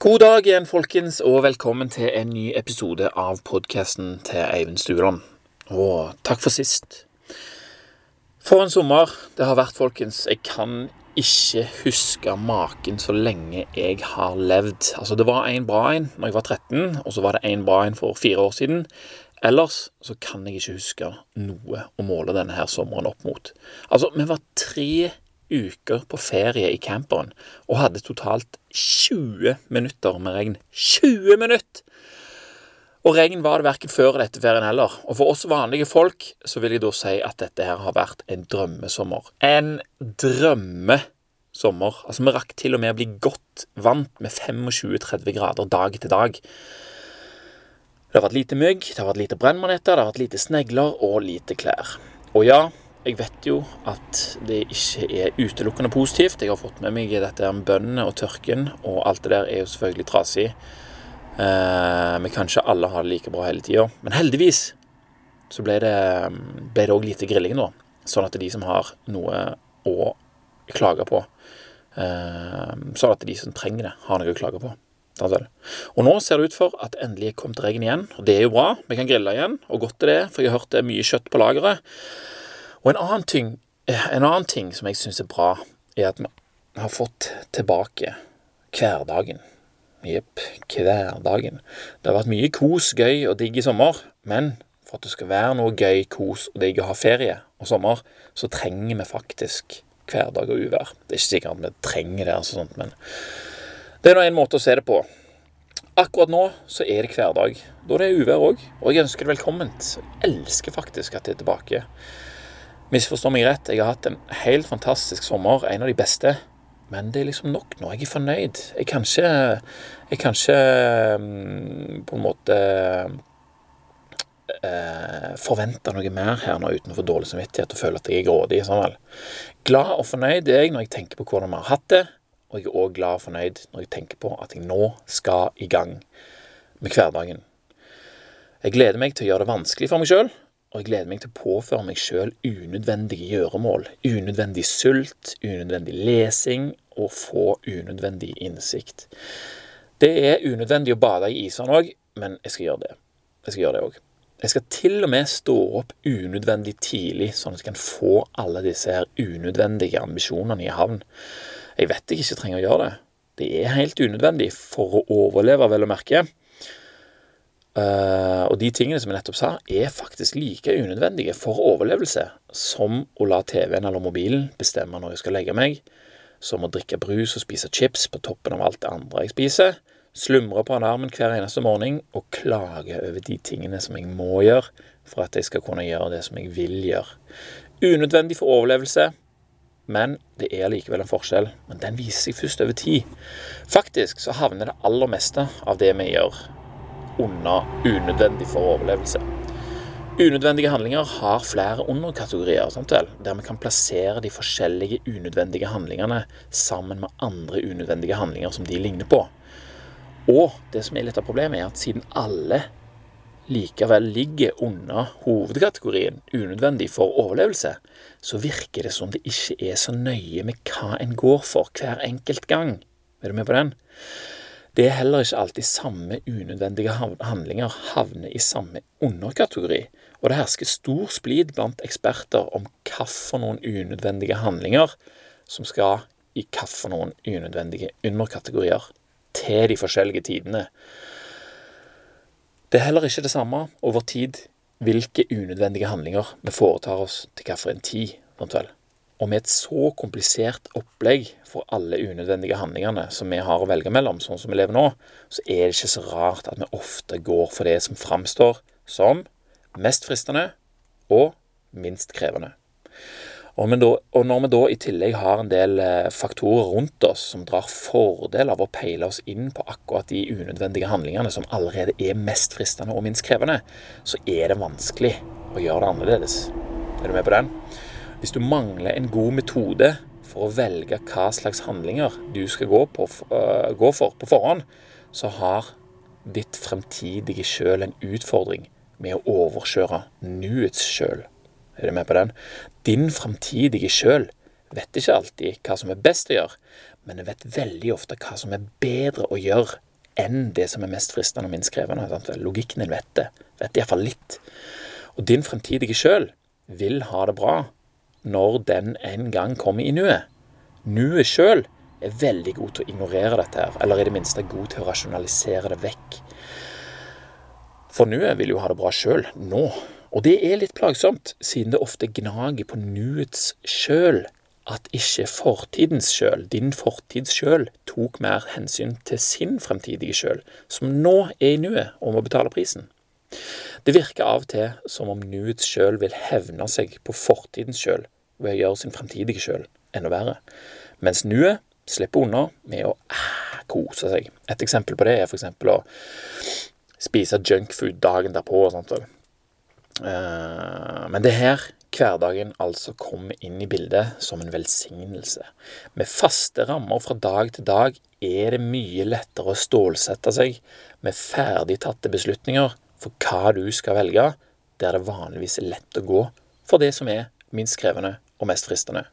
God dag igjen, folkens, og velkommen til en ny episode av podkasten til Eivind Stueland. Og takk for sist. For en sommer det har vært, folkens. Jeg kan ikke huske maken så lenge jeg har levd. Altså, det var en bra en når jeg var 13, og så var det en bra en for fire år siden. Ellers så kan jeg ikke huske noe å måle denne her sommeren opp mot. Altså, vi var tre uker på ferie i camperen og hadde totalt 20 minutter med regn. 20 minutter! Og regn var det verken før eller etter ferien heller. Og for oss vanlige folk så vil jeg da si at dette her har vært en drømmesommer. En drømmesommer. Altså, vi rakk til og med å bli godt vant med 25-30 grader dag til dag. Det har vært lite mygg, det har vært lite brennmaneter, det har vært lite snegler og lite klær. Og ja, jeg vet jo at det ikke er utelukkende positivt. Jeg har fått med meg dette med bøndene og tørken, og alt det der er jo selvfølgelig trasig. Eh, vi kan ikke alle ha det like bra hele tida. Men heldigvis så ble det òg lite grilling nå. Sånn at det er de som har noe å klage på eh, Sånn at de som trenger det, har noe å klage på. Og nå ser det ut for at endelig er kommet regn igjen, og det er jo bra. Vi kan grille igjen, og godt er det, for jeg har hørt det er mye kjøtt på lageret. Og en annen ting, eh, en annen ting som jeg syns er bra, er at vi har fått tilbake hverdagen. Jepp, hverdagen. Det har vært mye kos, gøy og digg i sommer, men for at det skal være noe gøy, kos og digg å ha ferie og sommer, så trenger vi faktisk hverdag og uvær. Det er ikke sikkert at vi trenger det, altså sånt, men det er nå en måte å se det på. Akkurat nå så er det hverdag. Da er det uvær òg, og jeg ønsker det velkomment. Jeg elsker faktisk at det er tilbake. Misforstå meg rett, jeg har hatt en helt fantastisk sommer, en av de beste. Men det er liksom nok nå. Jeg er fornøyd. Jeg kan ikke, jeg kan ikke mm, på en måte eh, forvente noe mer her nå uten å få dårlig samvittighet og føle at jeg er grådig. Sånn. Glad og fornøyd er jeg når jeg tenker på hvordan vi har hatt det, og jeg er òg glad og fornøyd når jeg tenker på at jeg nå skal i gang med hverdagen. Jeg gleder meg til å gjøre det vanskelig for meg sjøl, og jeg gleder meg til å påføre meg sjøl unødvendige gjøremål. Unødvendig sult, unødvendig lesing og få unødvendig innsikt. Det er unødvendig å bade i isvann òg, men jeg skal gjøre det. Jeg skal gjøre det òg. Jeg skal til og med stå opp unødvendig tidlig, sånn at jeg kan få alle disse her unødvendige ambisjonene i havn. Jeg vet jeg ikke trenger å gjøre det. Det er helt unødvendig for å overleve, vel å merke. Uh, og de tingene som jeg nettopp sa, er faktisk like unødvendige for overlevelse som å la TV-en eller mobilen bestemme når jeg skal legge meg, som å drikke brus og spise chips på toppen av alt det andre jeg spiser, slumre på alarmen hver eneste morgen og klage over de tingene som jeg må gjøre for at jeg skal kunne gjøre det som jeg vil gjøre. Unødvendig for overlevelse, men det er likevel en forskjell. Men den viser seg først over tid. Faktisk så havner det aller meste av det vi gjør, unna unødvendig for overlevelse. Unødvendige handlinger har flere underkategorier, sant vel? der vi kan plassere de forskjellige unødvendige handlingene sammen med andre unødvendige handlinger som de ligner på. Og det som er litt av problemet, er at siden alle likevel ligger under hovedkategorien unødvendig for overlevelse, så virker det som det ikke er så nøye med hva en går for hver enkelt gang. Er du med på den? Det er heller ikke alltid samme unødvendige handlinger havner i samme underkategori, og det hersker stor splid blant eksperter om hvilke unødvendige handlinger som skal i hvilke unødvendige underkategorier til de forskjellige tidene. Det er heller ikke det samme over tid hvilke unødvendige handlinger vi foretar oss til hvilken tid. eventuelt. Og med et så komplisert opplegg for alle unødvendige handlingene som vi har å velge mellom, sånn som vi lever nå, så er det ikke så rart at vi ofte går for det som framstår som mest fristende og minst krevende. Og, da, og, når vi da i tillegg har en del eh, faktorer rundt oss som drar fordel av å peile oss inn på akkurat de unødvendige handlingene som allerede er mest fristende og minst krevende, så er det vanskelig å gjøre det annerledes. Er du med på den? Hvis du mangler en god metode for å velge hva slags handlinger du skal gå, på, uh, gå for på forhånd, så har ditt fremtidige sjøl en utfordring med å overkjøre nuets sjøl. Er du med på den? Din fremtidige sjøl vet ikke alltid hva som er best å gjøre, men vet veldig ofte hva som er bedre å gjøre enn det som er mest fristende og minst krevende. Sant? Logikken din vet det. Vet iallfall litt. Og din fremtidige sjøl vil ha det bra når den en gang kommer i nuet. Nuet sjøl er veldig god til å ignorere dette her, eller i det minste god til å rasjonalisere det vekk. For nuet vil jo ha det bra sjøl, nå. Og det er litt plagsomt, siden det ofte gnager på nuets sjøl at ikke fortidens sjøl, din fortids sjøl, tok mer hensyn til sin fremtidige sjøl, som nå er i nuet og må betale prisen. Det virker av og til som om nuets sjøl vil hevne seg på fortidens sjøl ved å gjøre sin fremtidige sjøl enda verre, mens nuet slipper unna med å ah, kose seg. Et eksempel på det er f.eks. å spise junkfood dagen derpå og sånt. Uh, men det her hverdagen altså kommer inn i bildet som en velsignelse. Med faste rammer fra dag til dag er det mye lettere å stålsette seg med ferdigtatte beslutninger for hva du skal velge, der det vanligvis er lett å gå for det som er minst krevende og mest fristende.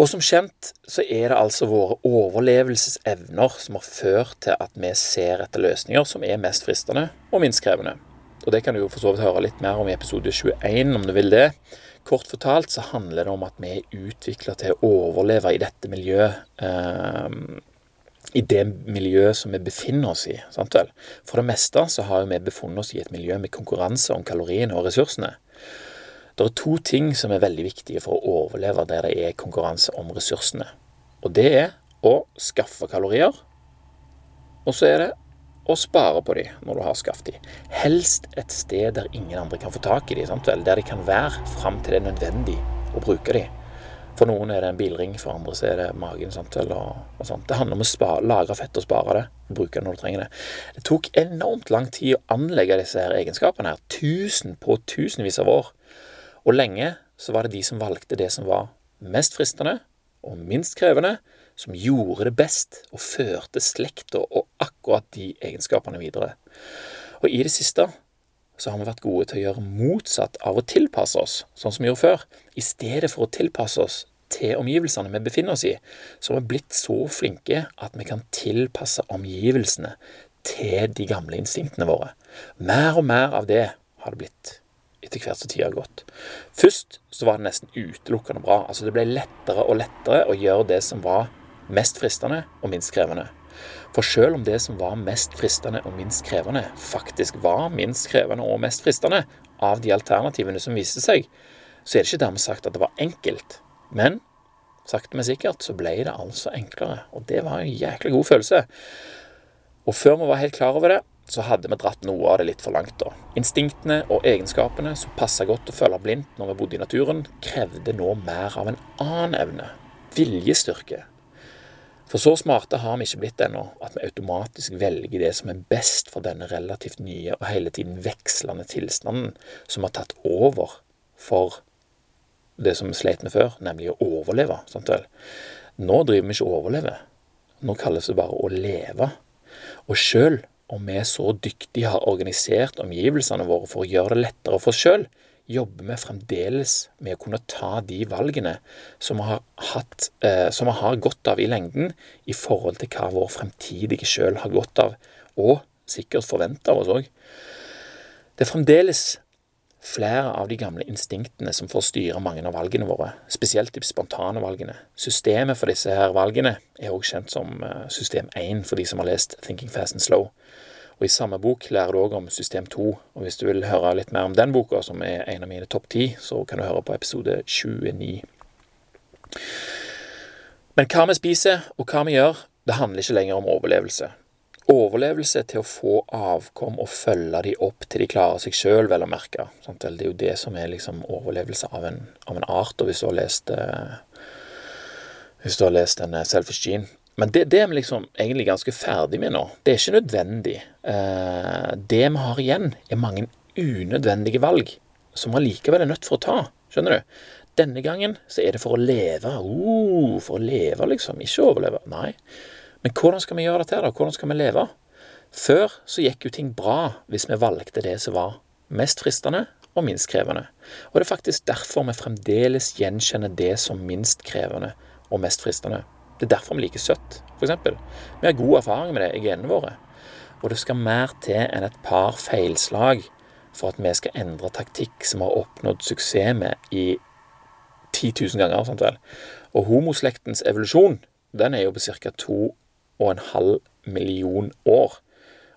Og som kjent så er det altså våre overlevelsesevner som har ført til at vi ser etter løsninger som er mest fristende og minst krevende. Og det kan du jo for så vidt høre litt mer om i episode 21, om du vil det. Kort fortalt så handler det om at vi er utvikla til å overleve i dette miljøet. I det miljøet som vi befinner oss i. sant vel? For det meste så har vi befunnet oss i et miljø med konkurranse om kaloriene og ressursene. Det er to ting som er veldig viktige for å overleve der det er konkurranse om ressursene. Og det er å skaffe kalorier, og så er det å spare på de når du har skaffet de. Helst et sted der ingen andre kan få tak i de, sant vel? der de kan være fram til det er nødvendig å bruke de. For noen er det en bilring, for andre så er det magen. Sant Eller. Det handler om å spare, lagre fett og spare det. Bruke det når du trenger det. Det tok enormt lang tid å anlegge disse her egenskapene. her, Tusen på tusenvis av år. Og lenge så var det de som valgte det som var mest fristende og minst krevende, som gjorde det best og førte slekta og akkurat de egenskapene videre. Og i det siste så har vi vært gode til å gjøre motsatt av å tilpasse oss, sånn som vi gjorde før. I stedet for å tilpasse oss til omgivelsene vi befinner oss i, så har vi blitt så flinke at vi kan tilpasse omgivelsene til de gamle instinktene våre. Mer og mer av det har det blitt etter hvert som tida har gått. Først så var det nesten utelukkende bra. Altså Det ble lettere og lettere å gjøre det som var mest fristende og minst krevende. For selv om det som var mest fristende og minst krevende, faktisk var minst krevende og mest fristende av de alternativene som viste seg, så er det ikke dermed sagt at det var enkelt. Men sakte, men sikkert så ble det altså enklere. Og det var en jæklig god følelse. Og før vi var helt klar over det, så hadde vi dratt noe av det litt for langt. da. Instinktene og egenskapene som passa godt å følge blindt når vi bodde i naturen, krevde nå mer av en annen evne. Viljestyrke. For så smarte har vi ikke blitt ennå at vi automatisk velger det som er best for denne relativt nye og hele tiden vekslende tilstanden som har tatt over for det som vi slet med før, nemlig å overleve. Vel? Nå driver vi ikke å overleve. Nå kalles det bare å leve. Og sjøl om vi så dyktig har organisert omgivelsene våre for å gjøre det lettere for oss sjøl, jobber vi fremdeles med å kunne ta de valgene som vi har, hatt, eh, som vi har godt av i lengden, i forhold til hva vår fremtidige sjøl har godt av, og sikkert forventer av oss òg. Det er fremdeles flere av de gamle instinktene som får styre mange av valgene våre, spesielt de spontane valgene. Systemet for disse her valgene er også kjent som eh, system 1 for de som har lest Thinking Fast and Slow. Og I samme bok lærer du òg om system 2. Og Hvis du vil høre litt mer om den boka, som er en av mine topp ti, så kan du høre på episode 29. Men hva vi spiser, og hva vi gjør, det handler ikke lenger om overlevelse. Overlevelse til å få avkom og følge de opp til de klarer seg sjøl, vel å merke. Det er jo det som er liksom overlevelse av en, av en art. Og hvis du har lest eh, hvis du har lest en Selfish Gene, men det, det, er vi liksom egentlig ganske ferdig med nå. Det er ikke nødvendig. Eh, det vi har igjen, er mange unødvendige valg som vi likevel er nødt for å ta. Skjønner du? Denne gangen så er det for å leve. Uh, for å leve, liksom. Ikke overleve. Nei. Men hvordan skal vi gjøre dette, da? Hvordan skal vi leve? Før så gikk jo ting bra hvis vi valgte det som var mest fristende og minst krevende. Og det er faktisk derfor vi fremdeles gjenkjenner det som minst krevende og mest fristende. Det er derfor vi liker søtt. f.eks. Vi har god erfaring med det i genene våre. Og det skal mer til enn et par feilslag for at vi skal endre taktikk som vi har oppnådd suksess med i 10 000 ganger. Sant vel? Og homoslektens evolusjon den er jo på ca. 2,5 million år.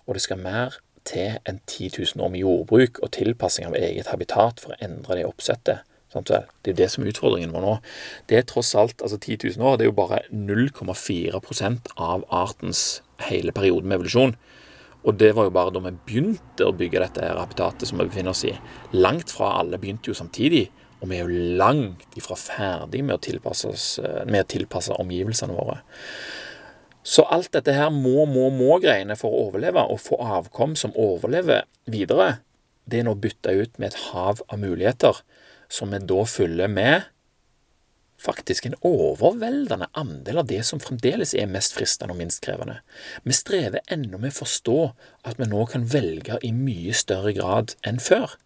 Og det skal mer til enn 10 000 år med jordbruk og tilpassing av eget habitat for å endre det oppsettet. Det er jo det som er utfordringen vår nå. Det er tross alt altså 10 000 år. Det er jo bare 0,4% av artens hele periode med evolusjon. Og det var jo bare da vi begynte å bygge dette her habitatet som vi befinner oss i. Langt fra alle begynte jo samtidig, og vi er jo langt ifra ferdig med å tilpasse, oss, eh, med å tilpasse omgivelsene våre. Så alt dette her må, må, må-greiene for å overleve, og få avkom som overlever videre, det er nå bytta ut med et hav av muligheter, som vi da fyller med faktisk en overveldende andel av det som fremdeles er mest fristende og minst krevende. Vi strever ennå med å forstå at vi nå kan velge i mye større grad enn før.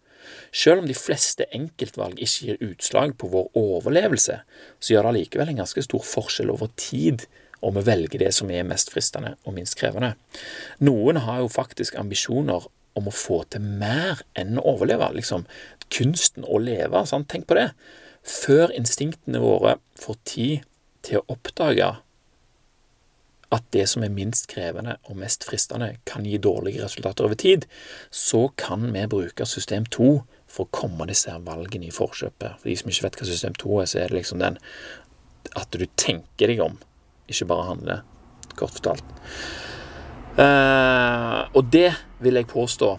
Selv om de fleste enkeltvalg ikke gir utslag på vår overlevelse, så gjør det allikevel en ganske stor forskjell over tid om vi velger det som er mest fristende og minst krevende. Noen har jo faktisk ambisjoner om å få til mer enn å overleve. Liksom kunsten å leve. Sant? Tenk på det. Før instinktene våre får tid til å oppdage at det som er minst krevende og mest fristende, kan gi dårlige resultater over tid, så kan vi bruke system 2 for å komme disse valgene i forkjøpet. For de som ikke vet hva system 2 er, så er det liksom den at du tenker deg om, ikke bare handler, kort fortalt. Uh, og det vil jeg påstå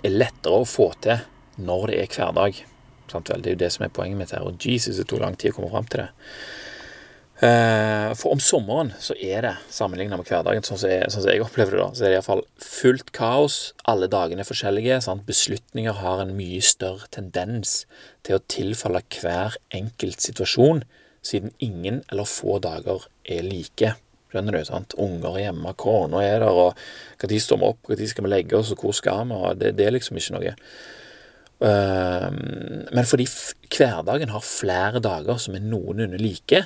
er lettere å få til når det er hverdag. Det er jo det som er poenget mitt her. Og Jesus, det tok lang tid å komme fram til det. Uh, for om sommeren så er det, sammenlignet med hverdagen, sånn som jeg, sånn som jeg opplever det, da, så er det iallfall fullt kaos. Alle dagene er forskjellige. Sant? Beslutninger har en mye større tendens til å tilfalle hver enkelt situasjon, siden ingen eller få dager er like. Skjønner du? sant? Unger er hjemme, kona er der, og når står vi opp, når skal vi legge oss, og hvor skal vi? og det, det er liksom ikke noe. Uh, men fordi hverdagen har flere dager som er noenlunde like,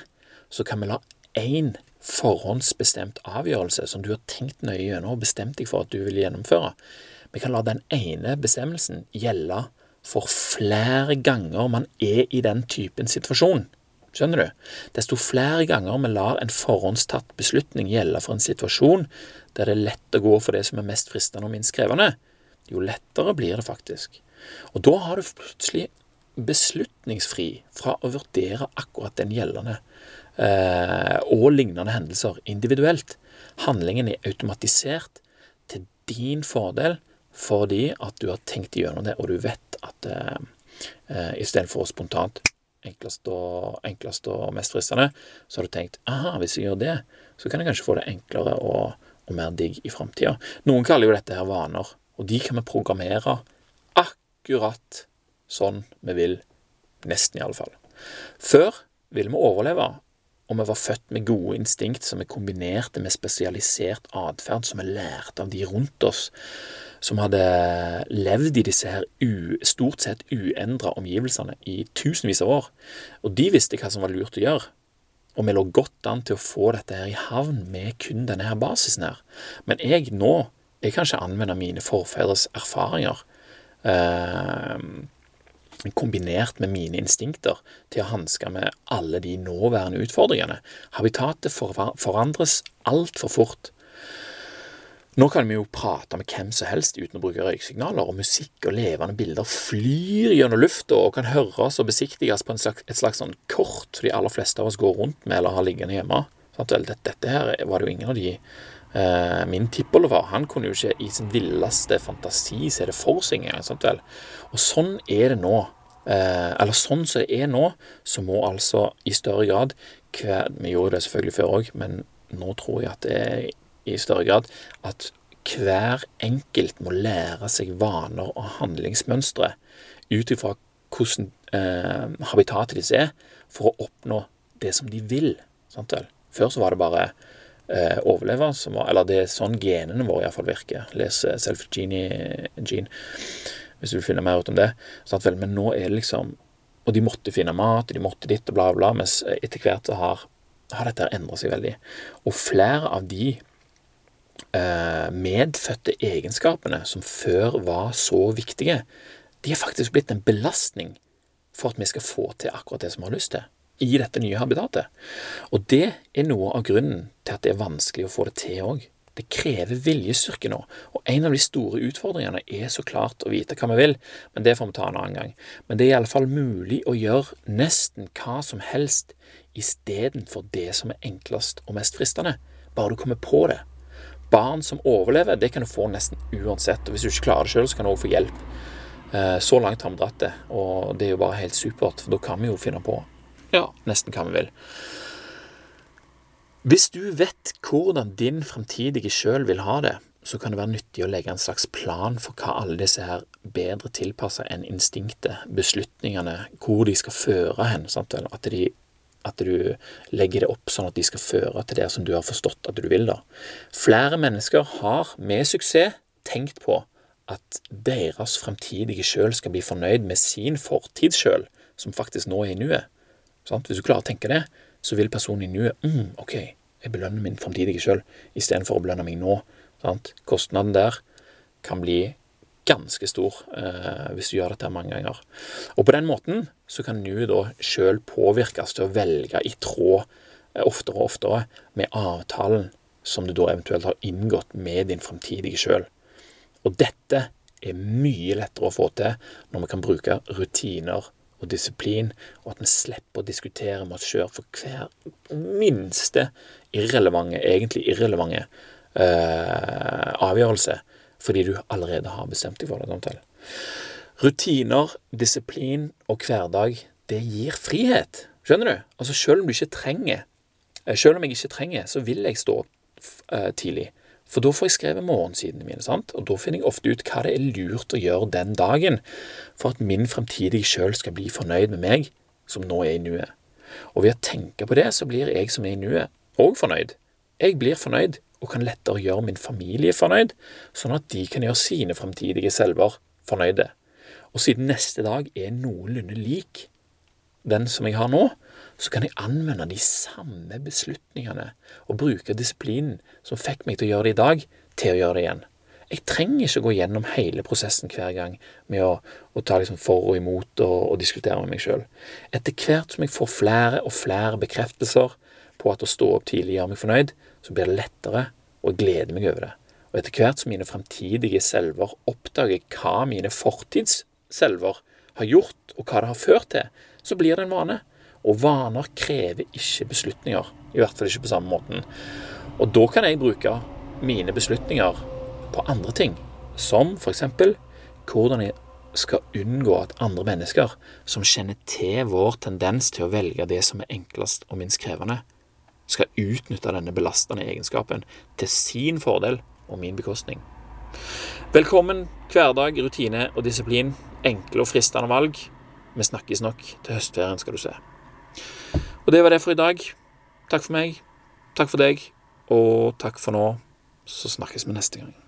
så kan vi la én forhåndsbestemt avgjørelse som du har tenkt nøye gjennom og bestemt deg for at du vil gjennomføre, vi kan la den ene bestemmelsen gjelde for flere ganger man er i den typen situasjon. Skjønner du? Desto flere ganger vi lar en forhåndstatt beslutning gjelde for en situasjon der det er lett å gå for det som er mest fristende og minst krevende, jo lettere blir det faktisk. Og da har du plutselig beslutningsfri fra å vurdere akkurat den gjeldende eh, og lignende hendelser individuelt. Handlingen er automatisert til din fordel fordi at du har tenkt gjennom det, og du vet at eh, eh, istedenfor spontant enklest og, enklest og mest fristende, så har du tenkt aha, hvis jeg gjør det, så kan jeg kanskje få det enklere og, og mer digg i framtida. Noen kaller jo dette her vaner, og de kan vi programmere akkurat sånn vi vil. Nesten, i alle fall. Før ville vi overleve og vi var født med gode instinkt som vi kombinerte med spesialisert atferd som vi lærte av de rundt oss som hadde levd i disse her u, stort sett uendra omgivelsene i tusenvis av år. Og de visste hva som var lurt å gjøre. Og vi lå godt an til å få dette her i havn med kun denne her basisen her. Men jeg nå jeg kan ikke anvende mine forfedres erfaringer eh, kombinert med mine instinkter til å hanske med alle de nåværende utfordringene. Habitatet forandres altfor fort. Nå kan vi jo prate med hvem som helst uten å bruke røyksignaler, og musikk og levende bilder flyr gjennom lufta og kan høres og besiktiges på slags, et slags sånn kort de aller fleste av oss går rundt med eller har liggende hjemme. Dette, dette her var det jo ingen av de eh, Min tippoldefar han kunne jo ikke i sin villeste fantasi se det for seg engang. Og sånn er det nå. Eh, eller sånn som det er nå, så må altså i større grad hver, Vi gjorde det selvfølgelig før òg, men nå tror jeg at det er i større grad at hver enkelt må lære seg vaner og handlingsmønstre ut ifra hvordan eh, habitatet deres er, for å oppnå det som de vil. Sant? Før så var det bare eh, overleve var Eller det er sånn genene våre iallfall virker. Les eh, Self-Gene Gene, hvis du vil finne mer ut om det. Sant Men nå er det liksom Og de måtte finne mat, de måtte ditt og bla, bla, mens etter hvert så har har dette endra seg veldig. Og flere av de eh, medfødte egenskapene som før var så viktige, de er faktisk blitt en belastning for at vi skal få til akkurat det som vi har lyst til i dette nye habitatet. Og det er noe av grunnen til at det er vanskelig å få det til òg. Det krever viljestyrke nå, og en av de store utfordringene er så klart å vite hva vi vil, men det får vi ta en annen gang. Men det er i alle fall mulig å gjøre nesten hva som helst istedenfor det som er enklest og mest fristende, bare du kommer på det. Barn som overlever, det kan du få nesten uansett, og hvis du ikke klarer det sjøl, så kan du òg få hjelp. Eh, så langt har vi dratt det, og det er jo bare helt supert, for da kan vi jo finne på ja, nesten hva vi vil. Hvis du vet hvordan din fremtidige sjøl vil ha det, så kan det være nyttig å legge en slags plan for hva alle disse her bedre tilpasser enn instinktet, beslutningene, hvor de skal føre hen. Sant? At, de, at du legger det opp sånn at de skal føre til det som du har forstått at du vil. da. Flere mennesker har med suksess tenkt på at deres fremtidige sjøl skal bli fornøyd med sin fortidssjøl, som faktisk nå er i nuet. Hvis du klarer å tenke det, så vil personen i nuet mm, OK, jeg belønner min fremtidige sjøl istedenfor å belønne meg nå. Sant? Kostnaden der kan bli ganske stor eh, hvis du gjør dette mange ganger. Og på den måten så kan du da sjøl påvirkes til å velge i tråd eh, oftere og oftere med avtalen som du da eventuelt har inngått med din fremtidige sjøl. Og dette er mye lettere å få til når vi kan bruke rutiner og disiplin, og at vi slipper å diskutere med oss sjøl for hver minste irrelevante, egentlig irrelevante eh, avgjørelse, fordi du allerede har bestemt deg for det. Samtidig. Rutiner, disiplin og hverdag, det gir frihet. Skjønner du? Altså Selv om du ikke trenger eh, Selv om jeg ikke trenger, så vil jeg stå uh, tidlig. For da får jeg skrevet morgensidene mine, sant? og da finner jeg ofte ut hva det er lurt å gjøre den dagen for at min fremtidige sjøl skal bli fornøyd med meg, som nå er i nuet. Og ved å tenke på det, så blir jeg som er i nuet, òg fornøyd. Jeg blir fornøyd, og kan lettere gjøre min familie fornøyd, sånn at de kan gjøre sine fremtidige selver fornøyde. Og siden neste dag er noenlunde lik den som jeg har nå, så kan jeg anvende de samme beslutningene og bruke disiplinen som fikk meg til å gjøre det i dag, til å gjøre det igjen. Jeg trenger ikke gå gjennom hele prosessen hver gang med å, å ta liksom for og imot og, og diskutere med meg sjøl. Etter hvert som jeg får flere og flere bekreftelser på at å stå opp tidlig gjør meg fornøyd, så blir det lettere, og jeg gleder meg over det. Og etter hvert som mine fremtidige selver oppdager hva mine fortidsselver har gjort, og hva det har ført til, så blir det en vane. Og vaner krever ikke beslutninger. I hvert fall ikke på samme måten. Og da kan jeg bruke mine beslutninger på andre ting. Som f.eks. hvordan jeg skal unngå at andre mennesker som kjenner til vår tendens til å velge det som er enklest og minst krevende, skal utnytte denne belastende egenskapen til sin fordel og min bekostning. Velkommen hverdag, rutine og disiplin. Enkle og fristende valg. Vi snakkes nok til høstferien, skal du se. Og det var det for i dag. Takk for meg. Takk for deg. Og takk for nå. Så snakkes vi neste gang.